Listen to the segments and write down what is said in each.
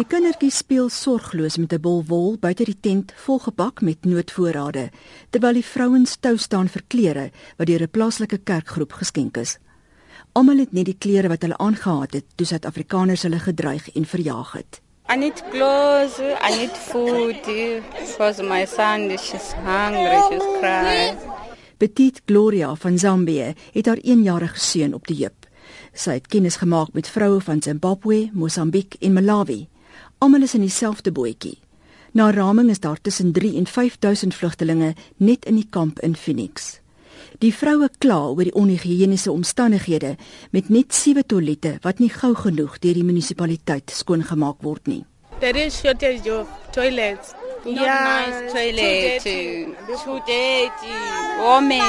Die kindertjies speel sorgloos met 'n bol wol buite die tent volgepak met noodvoorrade, terwyl die vrouens tou staan vir klere wat deur 'n plaaslike kerkgroep geskenk is. Almal het net die klere wat hulle aangetree het toe Suid-Afrikaners hulle gedreig en verjaag het. I need clothes, I need food because my son is hungry, she's crying. Petit Gloria van Zambië het haar 1-jarige seun op die heup. Sy het kennis gemaak met vroue van Zimbabwe, Mosambiek en Malawi. Almal is in dieselfde bootjie. Na raming is daar tussen 3 en 5000 vlugtelinge net in die kamp in Phoenix. Die vroue kla oor die onhigiëniese omstandighede met net 7 toilette wat nie gou genoeg deur die munisipaliteit skoongemaak word nie. There is shortage of toilets. Not yeah, nice toilet, too dirty, women.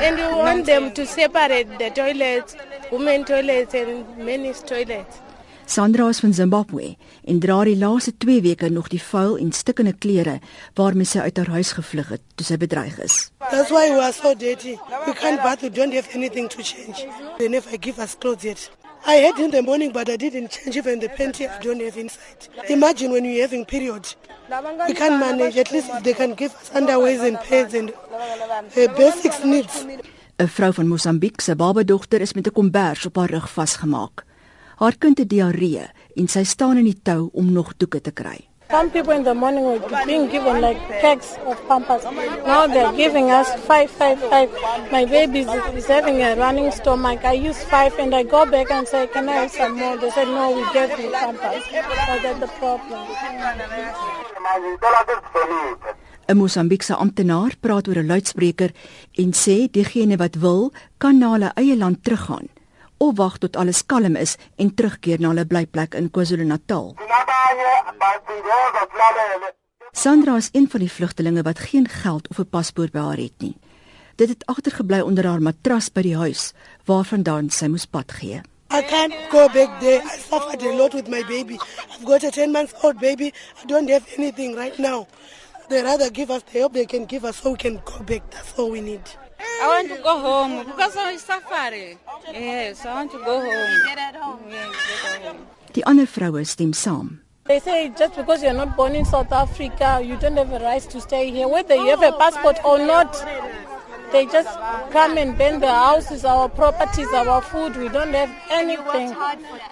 And we want them to separate the toilets, women toilets and men's toilets. Sandra is van Zimbabwe en dra die laaste 2 weke nog die vuil en stikkende klere waarmee sy uit haar huis gevlug het toe sy bedreig is. That's why we are so dirty. We can't bath, we don't have anything to change. They never give us clothes yet. I had in the morning but I didn't change even the panty I don't have inside. Imagine when you're having period. We can't manage at least they can give us underwears and pads and uh, basic needs. 'n Vrou van Mosambiek se babadogter is met 'n kombers op haar rug vasgemaak. Haar kind het diarree en sy staan in die tou om nog doeke te kry. Some people in the morning were being given like packs of pampers. Now they're giving us five, five, five. My baby is having a running stomach. I use five and I go back and say, can I have some more? They said, no, we get the pampers. So that's the problem. 'n Mosambiekse amptenaar praat oor 'n luidspreker en sê diegene wat wil, kan na hulle eie land teruggaan of wag tot alles kalm is en terugkeer na hulle blyplek in KwaZulu-Natal. Sandra is een van die vlugtelinge wat geen geld of 'n paspoort by haar het nie. Dit het agtergebly onder haar matras by die huis waarvandaan sy moes pad gee. I can't go back there. I suffered a lot with my baby. I've got a 10 months old baby. I don't have anything right now. They rather give us the help they can give us so we can go back. That's all we need. I want to go home because I'm suffering. Yes, I want to go home. Get at home. Yes, get home. Die ander vroue stem saam. They say just because you're not born in South Africa, you don't have a right to stay here, whether you have a oh, passport or not. They just come and burn the houses, our properties, our food. We don't have anything.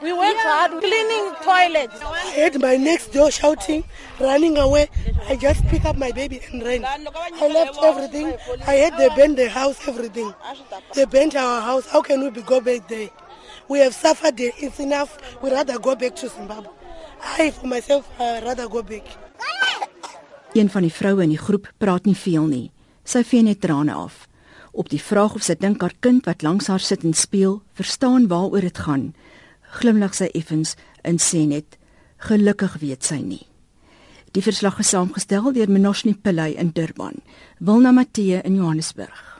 We work hard cleaning toilets. I heard my next door shouting, running away. I just pick up my baby and ran. I left everything. I had they burn the house, everything. They burnt our house. How can we go back there? We have suffered there. It's enough. We rather go back to Zimbabwe. I, for myself, I rather go back. Een van die vroue in die groep praat nie veel nie. Sy vee net trane af. Op die vraag of sy dink haar kind wat langs haar sit en speel, verstaan waaroor dit gaan, glimlag sy effens en sê net: "Gelukkig weet sy nie." Die verslag is saamgestel deur Menoshni Pillay in Durban, Wilna Matthee in Johannesburg.